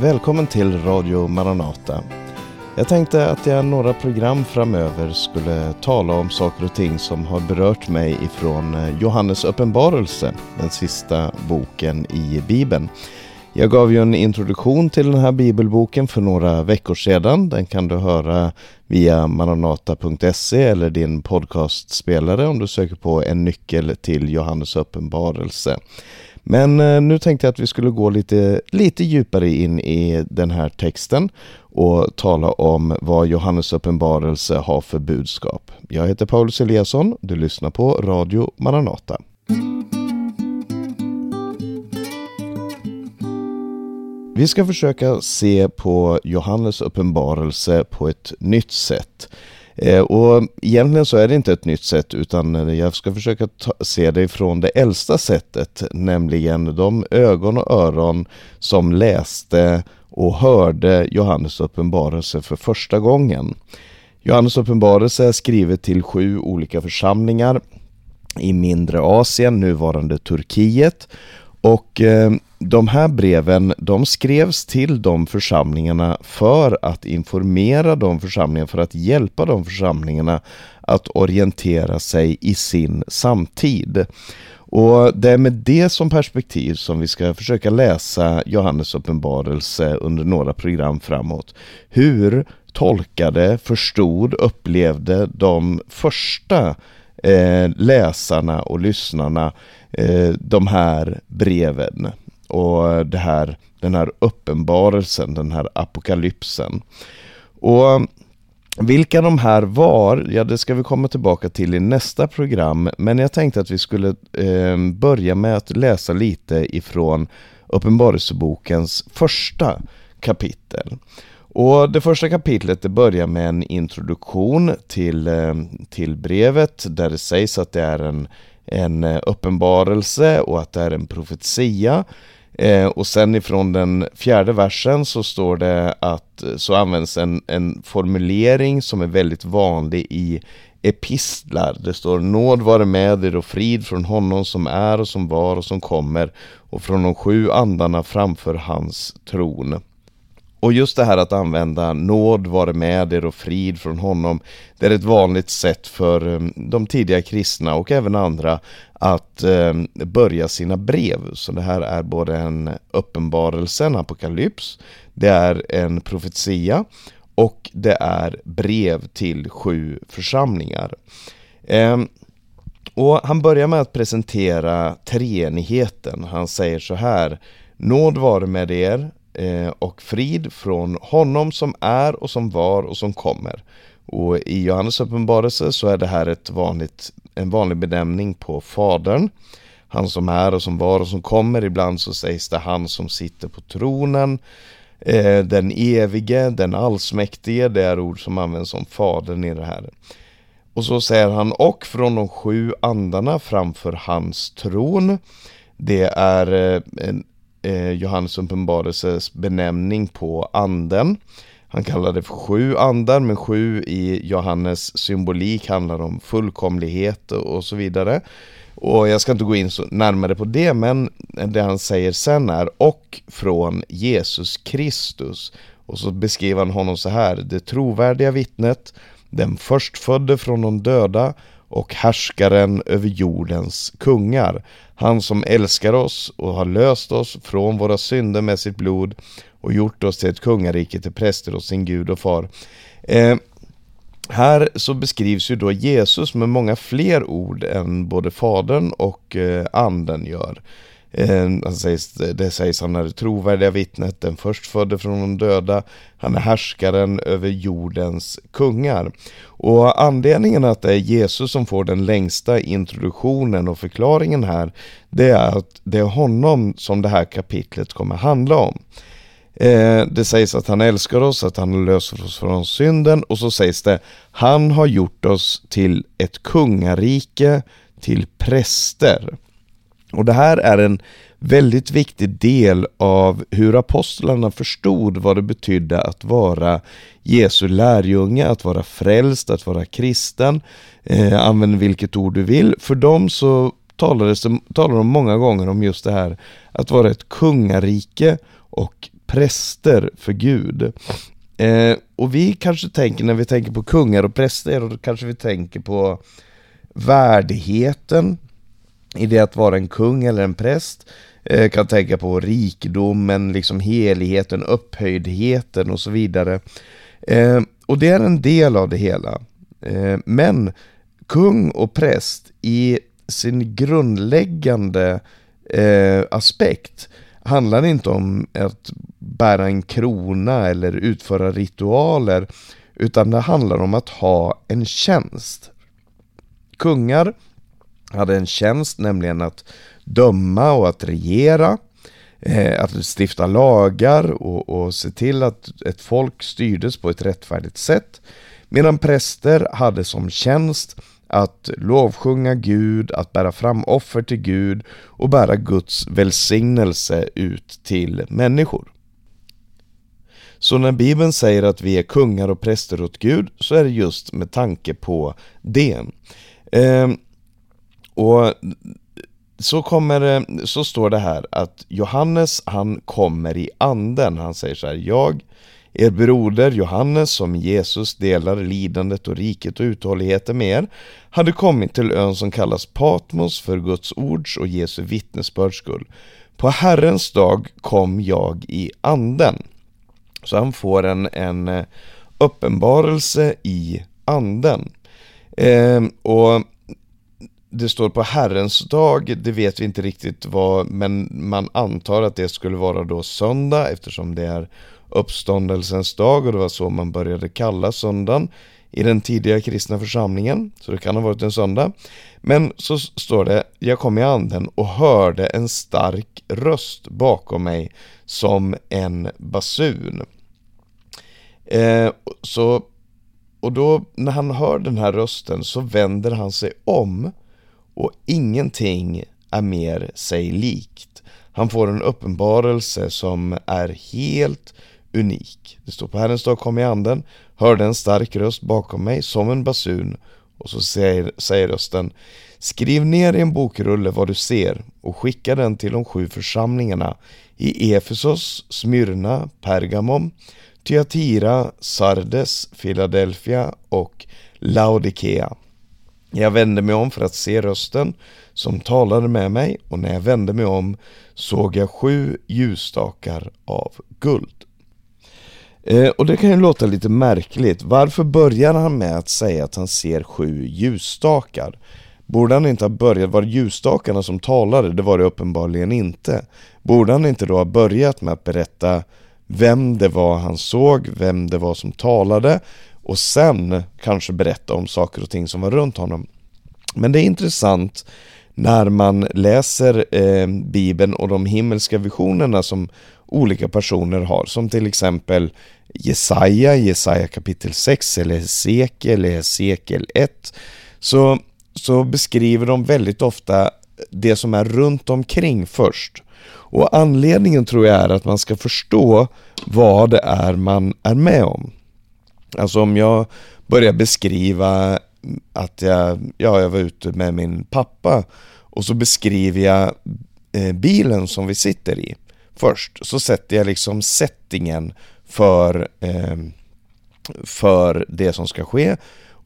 Välkommen till Radio Maranata. Jag tänkte att jag några program framöver skulle tala om saker och ting som har berört mig ifrån eh, Johannes uppenbarelse, den sista boken i Bibeln. Jag gav ju en introduktion till den här bibelboken för några veckor sedan. Den kan du höra via maranata.se eller din podcastspelare om du söker på en nyckel till Johannes uppenbarelse. Men eh, nu tänkte jag att vi skulle gå lite, lite djupare in i den här texten och tala om vad Johannes uppenbarelse har för budskap. Jag heter Paulus Eliasson, du lyssnar på Radio Maranata. Vi ska försöka se på Johannes uppenbarelse på ett nytt sätt. Eh, och egentligen så är det inte ett nytt sätt utan jag ska försöka ta, se det från det äldsta sättet, nämligen de ögon och öron som läste och hörde Johannes uppenbarelse för första gången. Johannes uppenbarelse är skrivet till sju olika församlingar i mindre Asien, nuvarande Turkiet. Och eh, de här breven de skrevs till de församlingarna för att informera de församlingarna, för att hjälpa de församlingarna att orientera sig i sin samtid. Och det är med det som perspektiv som vi ska försöka läsa Johannes uppenbarelse under några program framåt. Hur tolkade, förstod, upplevde de första eh, läsarna och lyssnarna eh, de här breven och det här, den här uppenbarelsen, den här apokalypsen. Och vilka de här var, ja det ska vi komma tillbaka till i nästa program, men jag tänkte att vi skulle eh, börja med att läsa lite ifrån Uppenbarelsebokens första kapitel. Och det första kapitlet det börjar med en introduktion till, eh, till brevet där det sägs att det är en, en eh, uppenbarelse och att det är en profetia. Eh, och sen ifrån den fjärde versen så står det att eh, så används en, en formulering som är väldigt vanlig i epistlar. Det står nåd vare med er och frid från honom som är och som var och som kommer och från de sju andarna framför hans tron. Och just det här att använda nåd vare med er och frid från honom Det är ett vanligt sätt för eh, de tidiga kristna och även andra att eh, börja sina brev. Så det här är både en uppenbarelse, en apokalyps, det är en profetia och det är brev till sju församlingar. Ehm, och han börjar med att presentera treenigheten. Han säger så här Nåd vare med er Eh, och frid från honom som är och som var och som kommer. Och i Johannes uppenbarelse så är det här ett vanligt, en vanlig benämning på Fadern. Han som är och som var och som kommer. Ibland så sägs det han som sitter på tronen. Eh, den evige, den allsmäktige, det är ord som används om Fadern i det här. Och så säger han och från de sju andarna framför hans tron. Det är eh, eh, Johannes uppenbarelses benämning på anden. Han kallar det för sju andar, men sju i Johannes symbolik handlar om fullkomlighet och så vidare. Och jag ska inte gå in så närmare på det, men det han säger sen är och från Jesus Kristus. Och så beskriver han honom så här, det trovärdiga vittnet, den förstfödde från de döda och härskaren över jordens kungar. Han som älskar oss och har löst oss från våra synder med sitt blod och gjort oss till ett kungarike till präster och sin Gud och far. Eh, här så beskrivs ju då Jesus med många fler ord än både Fadern och eh, Anden gör. Eh, han sägs, det sägs han är det trovärdiga vittnet, den förstfödde från de döda, han är härskaren över jordens kungar. Och anledningen att det är Jesus som får den längsta introduktionen och förklaringen här, det är att det är honom som det här kapitlet kommer handla om. Eh, det sägs att han älskar oss, att han löser oss från synden och så sägs det Han har gjort oss till ett kungarike, till präster. Och det här är en väldigt viktig del av hur apostlarna förstod vad det betydde att vara Jesu lärjunge, att vara frälst, att vara kristen. Eh, använd vilket ord du vill. För dem så talades det, talar de många gånger om just det här att vara ett kungarike och präster för Gud. Eh, och vi kanske tänker, när vi tänker på kungar och präster, då kanske vi tänker på värdigheten i det att vara en kung eller en präst. Eh, kan tänka på rikedomen, liksom heligheten, upphöjdheten och så vidare. Eh, och det är en del av det hela. Eh, men kung och präst i sin grundläggande eh, aspekt handlar inte om att bära en krona eller utföra ritualer utan det handlar om att ha en tjänst. Kungar hade en tjänst, nämligen att döma och att regera, eh, att stifta lagar och, och se till att ett folk styrdes på ett rättfärdigt sätt. Medan präster hade som tjänst att lovsjunga Gud, att bära fram offer till Gud och bära Guds välsignelse ut till människor. Så när Bibeln säger att vi är kungar och präster åt Gud så är det just med tanke på det. Ehm, och så, kommer, så står det här att Johannes han kommer i anden. Han säger så här, jag er broder Johannes som Jesus delar lidandet och riket och uthålligheten med er hade kommit till ön som kallas Patmos för Guds ords och Jesu vittnesbörds skull. På Herrens dag kom jag i anden. Så han får en, en eh, uppenbarelse i anden. Eh, och det står på Herrens dag, det vet vi inte riktigt vad, men man antar att det skulle vara då söndag eftersom det är uppståndelsens dag och det var så man började kalla söndagen i den tidiga kristna församlingen, så det kan ha varit en söndag. Men så står det, jag kom i anden och hörde en stark röst bakom mig som en basun. Eh, så, och då när han hör den här rösten så vänder han sig om och ingenting är mer sig likt. Han får en uppenbarelse som är helt unik. Det står på Herrens dag kom i anden, hörde en stark röst bakom mig som en basun och så säger, säger rösten Skriv ner i en bokrulle vad du ser och skicka den till de sju församlingarna i Efesos, Smyrna, Pergamon, Thyatira, Sardes, Philadelphia och Laodikea. Jag vände mig om för att se rösten som talade med mig och när jag vände mig om såg jag sju ljusstakar av guld. Eh, och det kan ju låta lite märkligt. Varför börjar han med att säga att han ser sju ljusstakar? Borde han inte ha börjat, var det ljusstakarna som talade? Det var det uppenbarligen inte. Borde han inte då ha börjat med att berätta vem det var han såg, vem det var som talade och sen kanske berätta om saker och ting som var runt honom. Men det är intressant när man läser eh, Bibeln och de himmelska visionerna som olika personer har, som till exempel Jesaja, Jesaja kapitel 6 eller Hesekiel, Hesekiel 1, så, så beskriver de väldigt ofta det som är runt omkring först. Och anledningen tror jag är att man ska förstå vad det är man är med om. Alltså om jag börjar beskriva att jag, ja, jag var ute med min pappa och så beskriver jag eh, bilen som vi sitter i först. Så sätter jag liksom settingen för, eh, för det som ska ske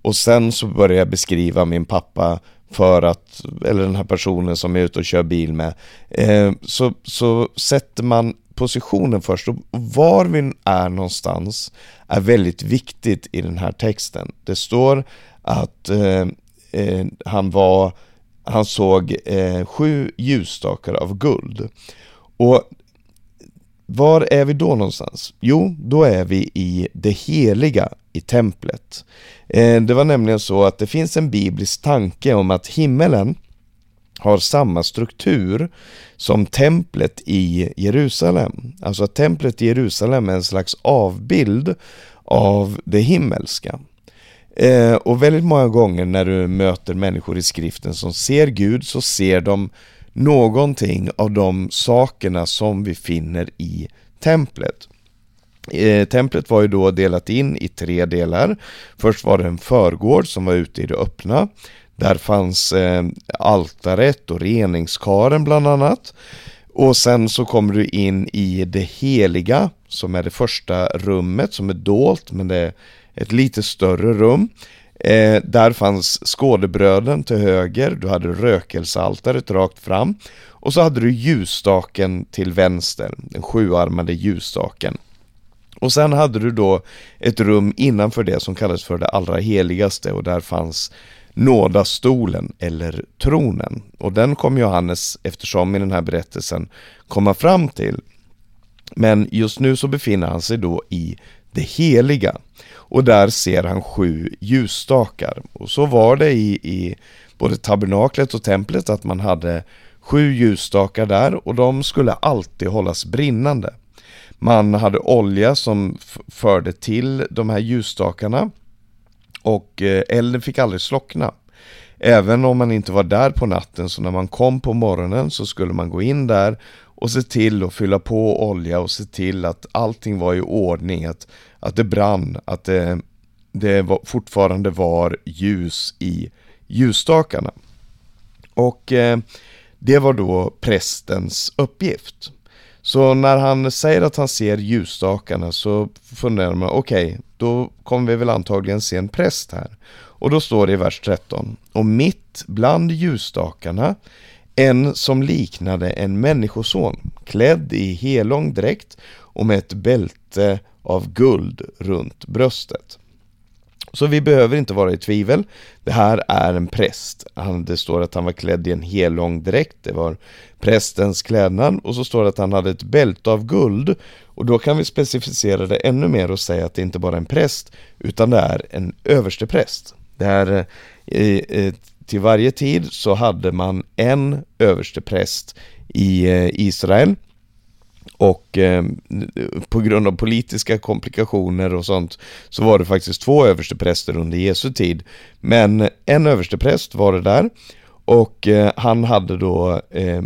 och sen så börjar jag beskriva min pappa för att, eller den här personen som är ute och kör bil med. Eh, så, så sätter man positionen först och var vi är någonstans är väldigt viktigt i den här texten. Det står att eh, eh, han var han såg eh, sju ljusstakar av guld. Och var är vi då någonstans? Jo, då är vi i det heliga i templet. Eh, det var nämligen så att det finns en biblisk tanke om att himmelen har samma struktur som templet i Jerusalem. Alltså att templet i Jerusalem är en slags avbild av det himmelska. Eh, och väldigt många gånger när du möter människor i skriften som ser Gud så ser de någonting av de sakerna som vi finner i templet. Eh, templet var ju då delat in i tre delar. Först var det en förgård som var ute i det öppna. Där fanns eh, altaret och reningskaren bland annat. Och sen så kommer du in i det heliga som är det första rummet som är dolt men det är ett lite större rum. Eh, där fanns skådebröden till höger, du hade rökelsealtaret rakt fram och så hade du ljusstaken till vänster, den sjuarmade ljusstaken. Och sen hade du då ett rum innanför det som kallades för det allra heligaste och där fanns nådastolen eller tronen. Och den kom Johannes, eftersom i den här berättelsen, komma fram till. Men just nu så befinner han sig då i det heliga. Och där ser han sju ljusstakar. Och så var det i, i både tabernaklet och templet att man hade sju ljusstakar där och de skulle alltid hållas brinnande. Man hade olja som förde till de här ljusstakarna och eh, elden fick aldrig slockna. Även om man inte var där på natten så när man kom på morgonen så skulle man gå in där och se till att fylla på olja och se till att allting var i ordning, att, att det brann, att det, det var, fortfarande var ljus i ljusstakarna. Och eh, det var då prästens uppgift. Så när han säger att han ser ljusstakarna så funderar man, okej, okay, då kommer vi väl antagligen se en präst här. Och då står det i vers 13, och mitt bland ljusstakarna en som liknade en människoson, klädd i helång dräkt och med ett bälte av guld runt bröstet. Så vi behöver inte vara i tvivel. Det här är en präst. Han, det står att han var klädd i en hellång dräkt. Det var prästens klädnad. Och så står det att han hade ett bälte av guld. Och då kan vi specificera det ännu mer och säga att det inte bara är en präst utan det är en överstepräst. Det är eh, eh, till varje tid så hade man en överstepräst i eh, Israel och eh, på grund av politiska komplikationer och sånt så var det faktiskt två överstepräster under Jesu tid. Men en överstepräst var det där och eh, han hade då eh,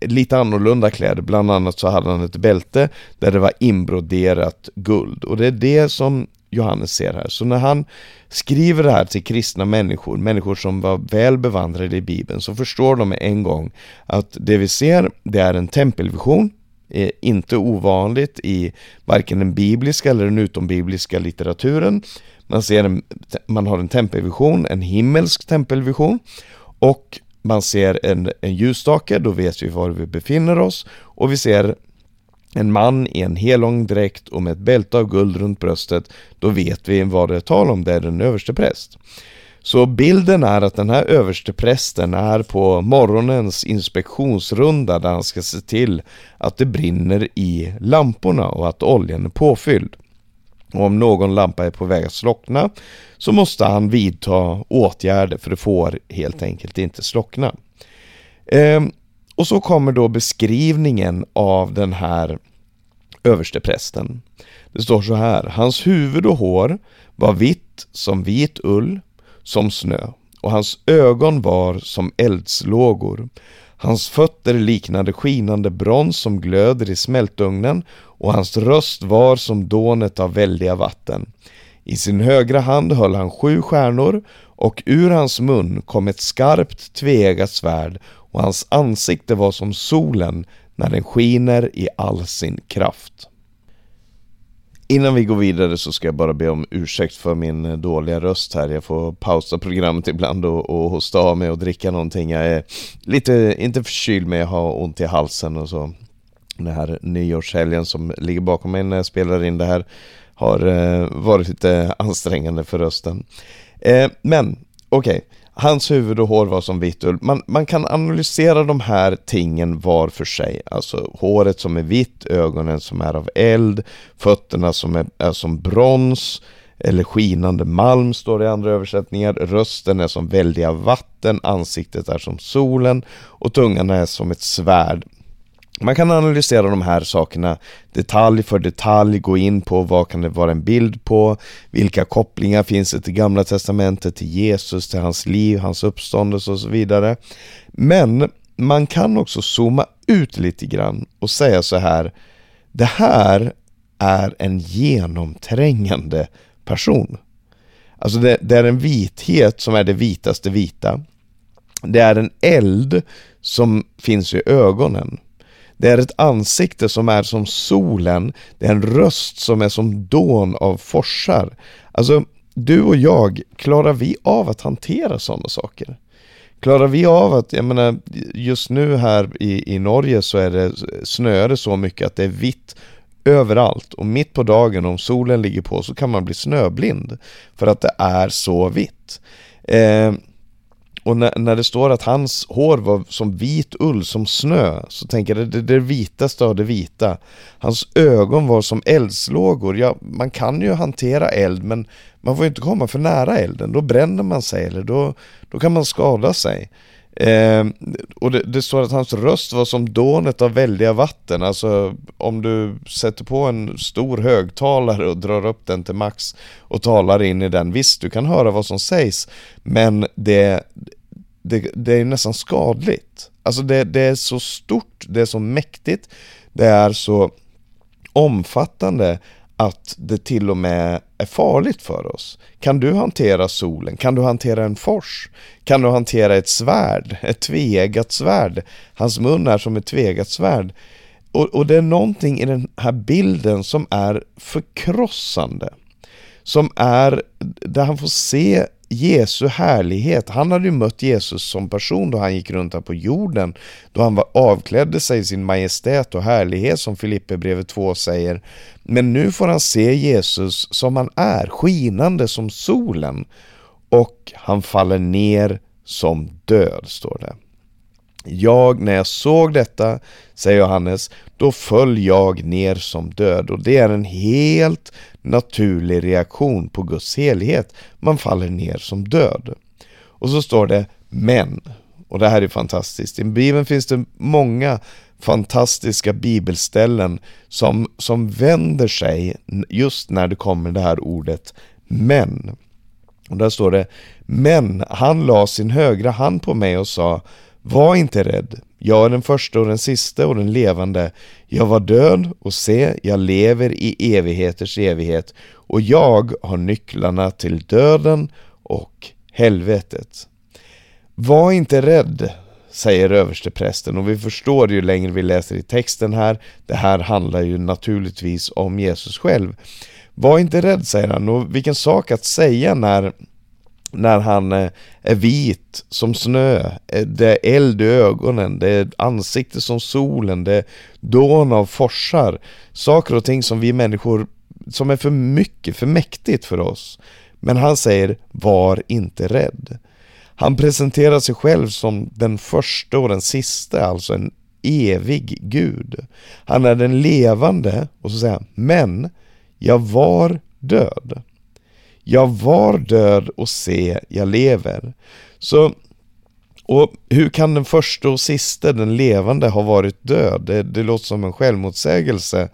lite annorlunda kläder, bland annat så hade han ett bälte där det var inbroderat guld och det är det som Johannes ser här. Så när han skriver det här till kristna människor, människor som var väl bevandrade i Bibeln, så förstår de med en gång att det vi ser, det är en tempelvision, är inte ovanligt i varken den bibliska eller den utombibliska litteraturen. Man, ser en, man har en tempelvision, en himmelsk tempelvision och man ser en, en ljusstake, då vet vi var vi befinner oss och vi ser en man i en helång dräkt och med ett bälte av guld runt bröstet, då vet vi vad det är tal om, det är en överste präst. Så bilden är att den här översteprästen är på morgonens inspektionsrunda där han ska se till att det brinner i lamporna och att oljan är påfylld. Och om någon lampa är på väg att slockna så måste han vidta åtgärder för det får helt enkelt inte slockna. Ehm, och så kommer då beskrivningen av den här översteprästen. Det står så här, hans huvud och hår var vitt som vit ull som snö och hans ögon var som eldslågor. Hans fötter liknade skinande brons som glöder i smältugnen och hans röst var som dånet av väldiga vatten. I sin högra hand höll han sju stjärnor och ur hans mun kom ett skarpt tveeggat svärd och hans ansikte var som solen när den skiner i all sin kraft. Innan vi går vidare så ska jag bara be om ursäkt för min eh, dåliga röst här. Jag får pausa programmet ibland och, och hosta av mig och dricka någonting. Jag är lite, inte förkyld men jag har ont i halsen och så. Den här nyårshelgen som ligger bakom mig när jag spelar in det här har eh, varit lite ansträngande för rösten. Eh, men okej, okay. Hans huvud och hår var som vitt ull. Man, man kan analysera de här tingen var för sig. Alltså håret som är vitt, ögonen som är av eld, fötterna som är, är som brons eller skinande malm står det i andra översättningar. Rösten är som väldiga vatten, ansiktet är som solen och tungan är som ett svärd. Man kan analysera de här sakerna detalj för detalj, gå in på vad kan det vara en bild på, vilka kopplingar finns det till gamla testamentet, till Jesus, till hans liv, hans uppståndelse och så vidare. Men man kan också zooma ut lite grann och säga så här, det här är en genomträngande person. Alltså det, det är en vithet som är det vitaste vita. Det är en eld som finns i ögonen. Det är ett ansikte som är som solen, det är en röst som är som dån av forsar. Alltså, du och jag, klarar vi av att hantera sådana saker? Klarar vi av att, jag menar, just nu här i, i Norge så är det, snöar det så mycket att det är vitt överallt och mitt på dagen om solen ligger på så kan man bli snöblind för att det är så vitt. Eh, och när, när, det står att hans hår var som vit ull, som snö, så tänker jag det, det, det vitaste av det vita. Hans ögon var som eldslågor. Ja, man kan ju hantera eld, men man får inte komma för nära elden. Då bränner man sig eller då, då kan man skada sig. Eh, och det, det, står att hans röst var som dånet av väldiga vatten. Alltså om du sätter på en stor högtalare och drar upp den till max och talar in i den. Visst, du kan höra vad som sägs, men det, det, det är nästan skadligt. Alltså det, det är så stort, det är så mäktigt, det är så omfattande att det till och med är farligt för oss. Kan du hantera solen? Kan du hantera en fors? Kan du hantera ett svärd? Ett tveeggat svärd? Hans mun är som ett tveeggat svärd. Och, och det är någonting i den här bilden som är förkrossande. Som är där han får se Jesu härlighet. Han hade ju mött Jesus som person då han gick runt här på jorden. Då han var, avklädde sig i sin majestät och härlighet som Filippe brevet 2 säger. Men nu får han se Jesus som han är, skinande som solen. Och han faller ner som död, står det. Jag, när jag såg detta, säger Johannes, då föll jag ner som död och det är en helt naturlig reaktion på Guds helhet. Man faller ner som död. Och så står det men, och det här är fantastiskt. I Bibeln finns det många fantastiska bibelställen som, som vänder sig just när det kommer det här ordet men. Och där står det Men han la sin högra hand på mig och sa var inte rädd, jag är den första och den sista och den levande. Jag var död och se, jag lever i evigheters evighet och jag har nycklarna till döden och helvetet. Var inte rädd, säger översteprästen och vi förstår ju längre vi läser i texten här, det här handlar ju naturligtvis om Jesus själv. Var inte rädd, säger han, och vilken sak att säga när när han eh, är vit som snö, eh, det är eld i ögonen, det är ansikte som solen, det är dån av forsar. Saker och ting som vi människor, som är för mycket, för mäktigt för oss. Men han säger, var inte rädd. Han presenterar sig själv som den första och den sista, alltså en evig Gud. Han är den levande, och så säger han, men jag var död. Jag var död och se, jag lever. Så, och hur kan den första och sista, den levande, ha varit död? Det, det låter som en självmotsägelse.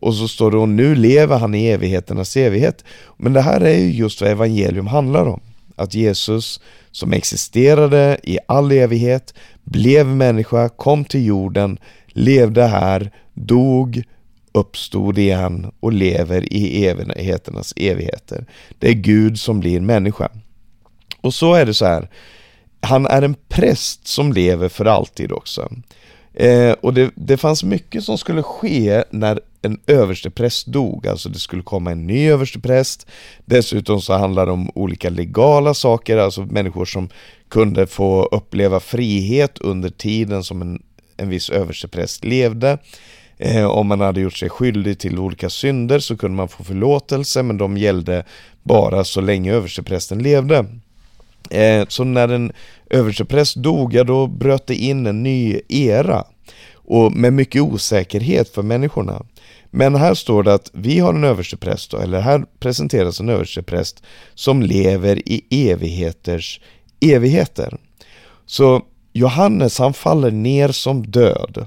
Och så står det, och nu lever han i evigheternas evighet. Men det här är ju just vad evangelium handlar om. Att Jesus, som existerade i all evighet, blev människa, kom till jorden, levde här, dog, uppstod igen och lever i evigheternas evigheter. Det är Gud som blir människa. Och så är det så här, han är en präst som lever för alltid också. Eh, och det, det fanns mycket som skulle ske när en överstepräst dog, alltså det skulle komma en ny överstepräst. Dessutom så handlar det om olika legala saker, alltså människor som kunde få uppleva frihet under tiden som en, en viss överstepräst levde. Eh, om man hade gjort sig skyldig till olika synder så kunde man få förlåtelse men de gällde bara så länge översteprästen levde. Eh, så när en överstepräst dog, ja då bröt det in en ny era och med mycket osäkerhet för människorna. Men här står det att vi har en överstepräst, eller här presenteras en överstepräst som lever i evigheters evigheter. Så Johannes han faller ner som död.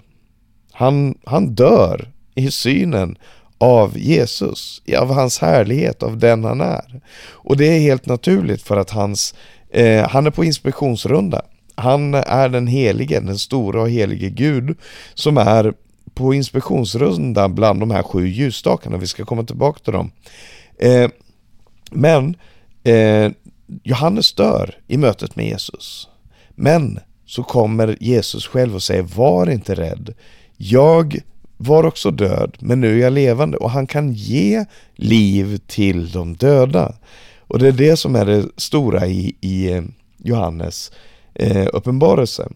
Han, han dör i synen av Jesus, av hans härlighet, av den han är. Och det är helt naturligt för att hans, eh, han är på inspektionsrunda. Han är den helige, den stora och helige Gud som är på inspektionsrunda bland de här sju ljusstakarna. Vi ska komma tillbaka till dem. Eh, men eh, Johannes dör i mötet med Jesus. Men så kommer Jesus själv och säger var inte rädd jag var också död, men nu är jag levande och han kan ge liv till de döda. Och det är det som är det stora i, i eh, Johannes eh, uppenbarelse.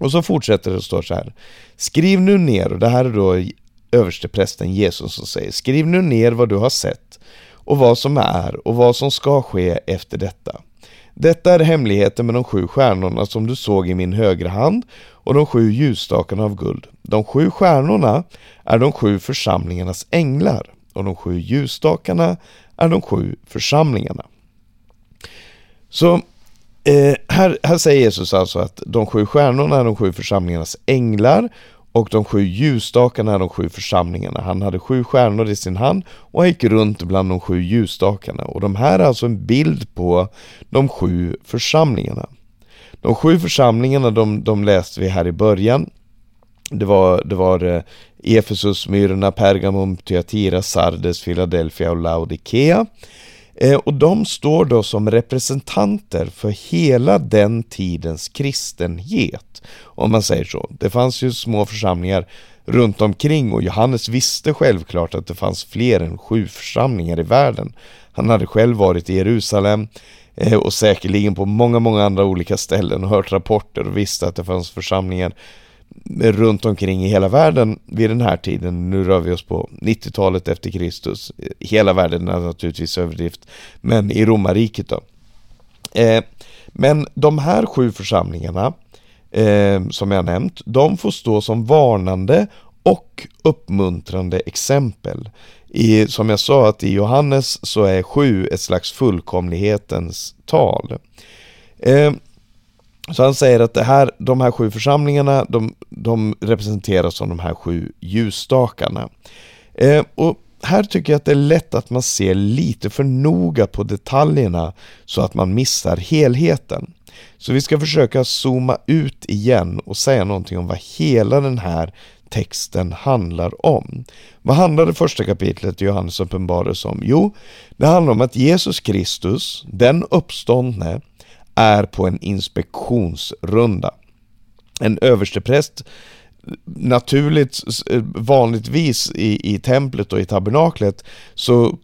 Och så fortsätter det och står så här. Skriv nu ner, och det här är då översteprästen Jesus som säger, skriv nu ner vad du har sett och vad som är och vad som ska ske efter detta. Detta är hemligheten med de sju stjärnorna som du såg i min högra hand och de sju ljusstakarna av guld. De sju stjärnorna är de sju församlingarnas änglar och de sju ljusstakarna är de sju församlingarna. Så eh, här, här säger Jesus alltså att de sju stjärnorna är de sju församlingarnas änglar och de sju ljusstakarna är de sju församlingarna. Han hade sju stjärnor i sin hand och gick runt bland de sju ljusstakarna. Och de här är alltså en bild på de sju församlingarna. De sju församlingarna de, de läste vi här i början. Det var, det var eh, Efesus, Myrna, Pergamum, Thyatira, Sardes, Philadelphia och Laodikea. Eh, och de står då som representanter för hela den tidens kristenhet, om man säger så. Det fanns ju små församlingar runt omkring och Johannes visste självklart att det fanns fler än sju församlingar i världen. Han hade själv varit i Jerusalem eh, och säkerligen på många, många andra olika ställen och hört rapporter och visste att det fanns församlingar runt omkring i hela världen vid den här tiden. Nu rör vi oss på 90-talet efter Kristus. Hela världen är naturligtvis överdrift, men i romarriket då. Eh, men de här sju församlingarna eh, som jag nämnt, de får stå som varnande och uppmuntrande exempel. I, som jag sa att i Johannes så är sju ett slags fullkomlighetens tal. Eh, så han säger att det här, de här sju församlingarna, de, de representeras som de här sju ljusstakarna. Eh, och här tycker jag att det är lätt att man ser lite för noga på detaljerna så att man missar helheten. Så vi ska försöka zooma ut igen och säga någonting om vad hela den här texten handlar om. Vad handlar det första kapitlet i Johannes uppenbarelse om? Jo, det handlar om att Jesus Kristus, den uppståndne, är på en inspektionsrunda. En överstepräst naturligt, eh, vanligtvis i, i templet och i tabernaklet så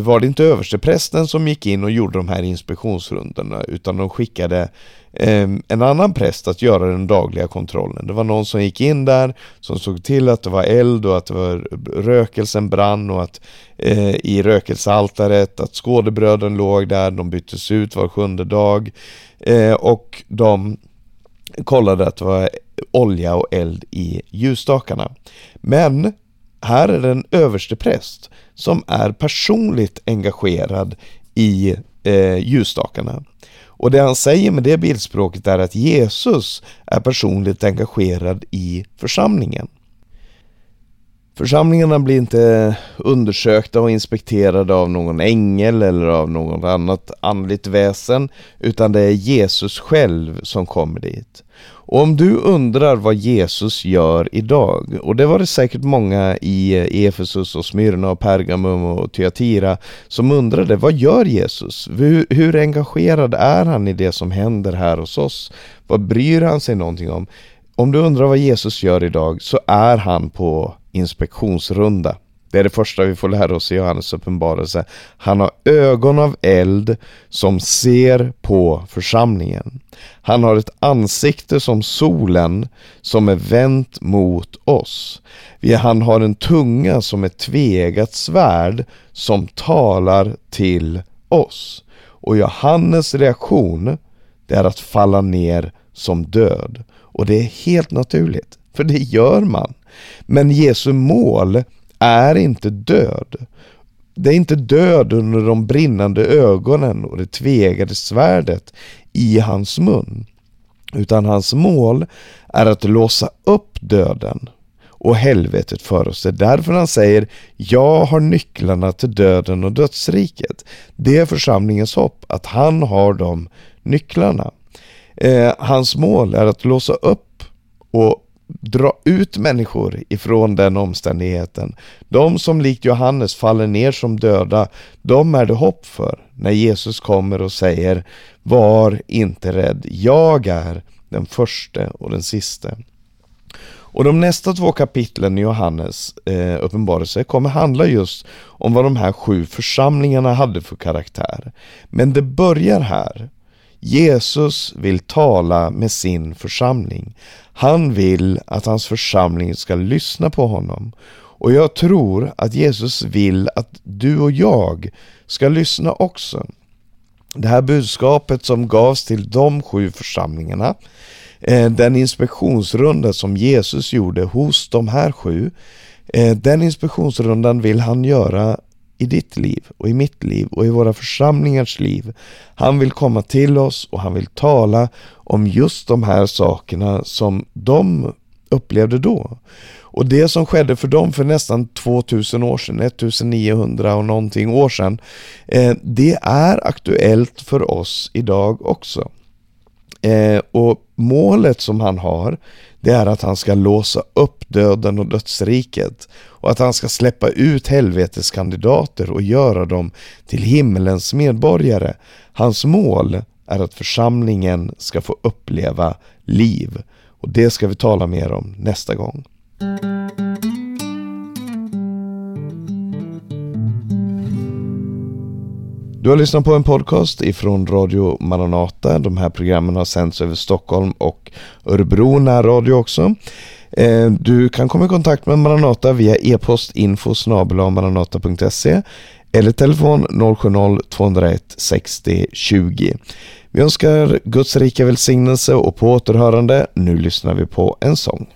var det inte översteprästen som gick in och gjorde de här inspektionsrundorna utan de skickade eh, en annan präst att göra den dagliga kontrollen. Det var någon som gick in där som såg till att det var eld och att det var rökelsen brann och att eh, i rökelsealtaret att skådebröden låg där, de byttes ut var sjunde dag eh, och de kollade att det var olja och eld i ljusstakarna. Men här är det en överstepräst som är personligt engagerad i eh, ljusstakarna. Och det han säger med det bildspråket är att Jesus är personligt engagerad i församlingen. Församlingarna blir inte undersökta och inspekterade av någon ängel eller av något annat andligt väsen utan det är Jesus själv som kommer dit. Och om du undrar vad Jesus gör idag, och det var det säkert många i Efesus och Smyrna och Pergamum och Thyatira som undrade, vad gör Jesus? Hur, hur engagerad är han i det som händer här hos oss? Vad bryr han sig någonting om? Om du undrar vad Jesus gör idag så är han på inspektionsrunda. Det är det första vi får lära oss i Johannes uppenbarelse. Han har ögon av eld som ser på församlingen. Han har ett ansikte som solen som är vänt mot oss. Han har en tunga som ett tvegat svärd som talar till oss. Och Johannes reaktion det är att falla ner som död. Och det är helt naturligt, för det gör man. Men Jesu mål är inte död. Det är inte död under de brinnande ögonen och det tvegade svärdet i hans mun. Utan hans mål är att låsa upp döden och helvetet för oss. Det är därför han säger Jag har nycklarna till döden och dödsriket. Det är församlingens hopp att han har de nycklarna. Eh, hans mål är att låsa upp och dra ut människor ifrån den omständigheten. De som likt Johannes faller ner som döda, de är det hopp för när Jesus kommer och säger Var inte rädd, jag är den första och den siste. Och de nästa två kapitlen i Johannes eh, uppenbarelse kommer handla just om vad de här sju församlingarna hade för karaktär. Men det börjar här. Jesus vill tala med sin församling. Han vill att hans församling ska lyssna på honom. Och jag tror att Jesus vill att du och jag ska lyssna också. Det här budskapet som gavs till de sju församlingarna, eh, den inspektionsrunda som Jesus gjorde hos de här sju, eh, den inspektionsrundan vill han göra i ditt liv och i mitt liv och i våra församlingars liv. Han vill komma till oss och han vill tala om just de här sakerna som de upplevde då. Och det som skedde för dem för nästan 2000 år sedan, 1900 och någonting år sedan, eh, det är aktuellt för oss idag också. Eh, och målet som han har, det är att han ska låsa upp döden och dödsriket och att han ska släppa ut helveteskandidater och göra dem till himmelens medborgare. Hans mål är att församlingen ska få uppleva liv och det ska vi tala mer om nästa gång. Du har lyssnat på en podcast ifrån Radio Maranata. De här programmen har sänds över Stockholm och Örebro närradio också. Eh, du kan komma i kontakt med Maranata via e-post info maranata.se eller telefon 070-201 60 20. Vi önskar Guds rika välsignelse och på återhörande. Nu lyssnar vi på en sång.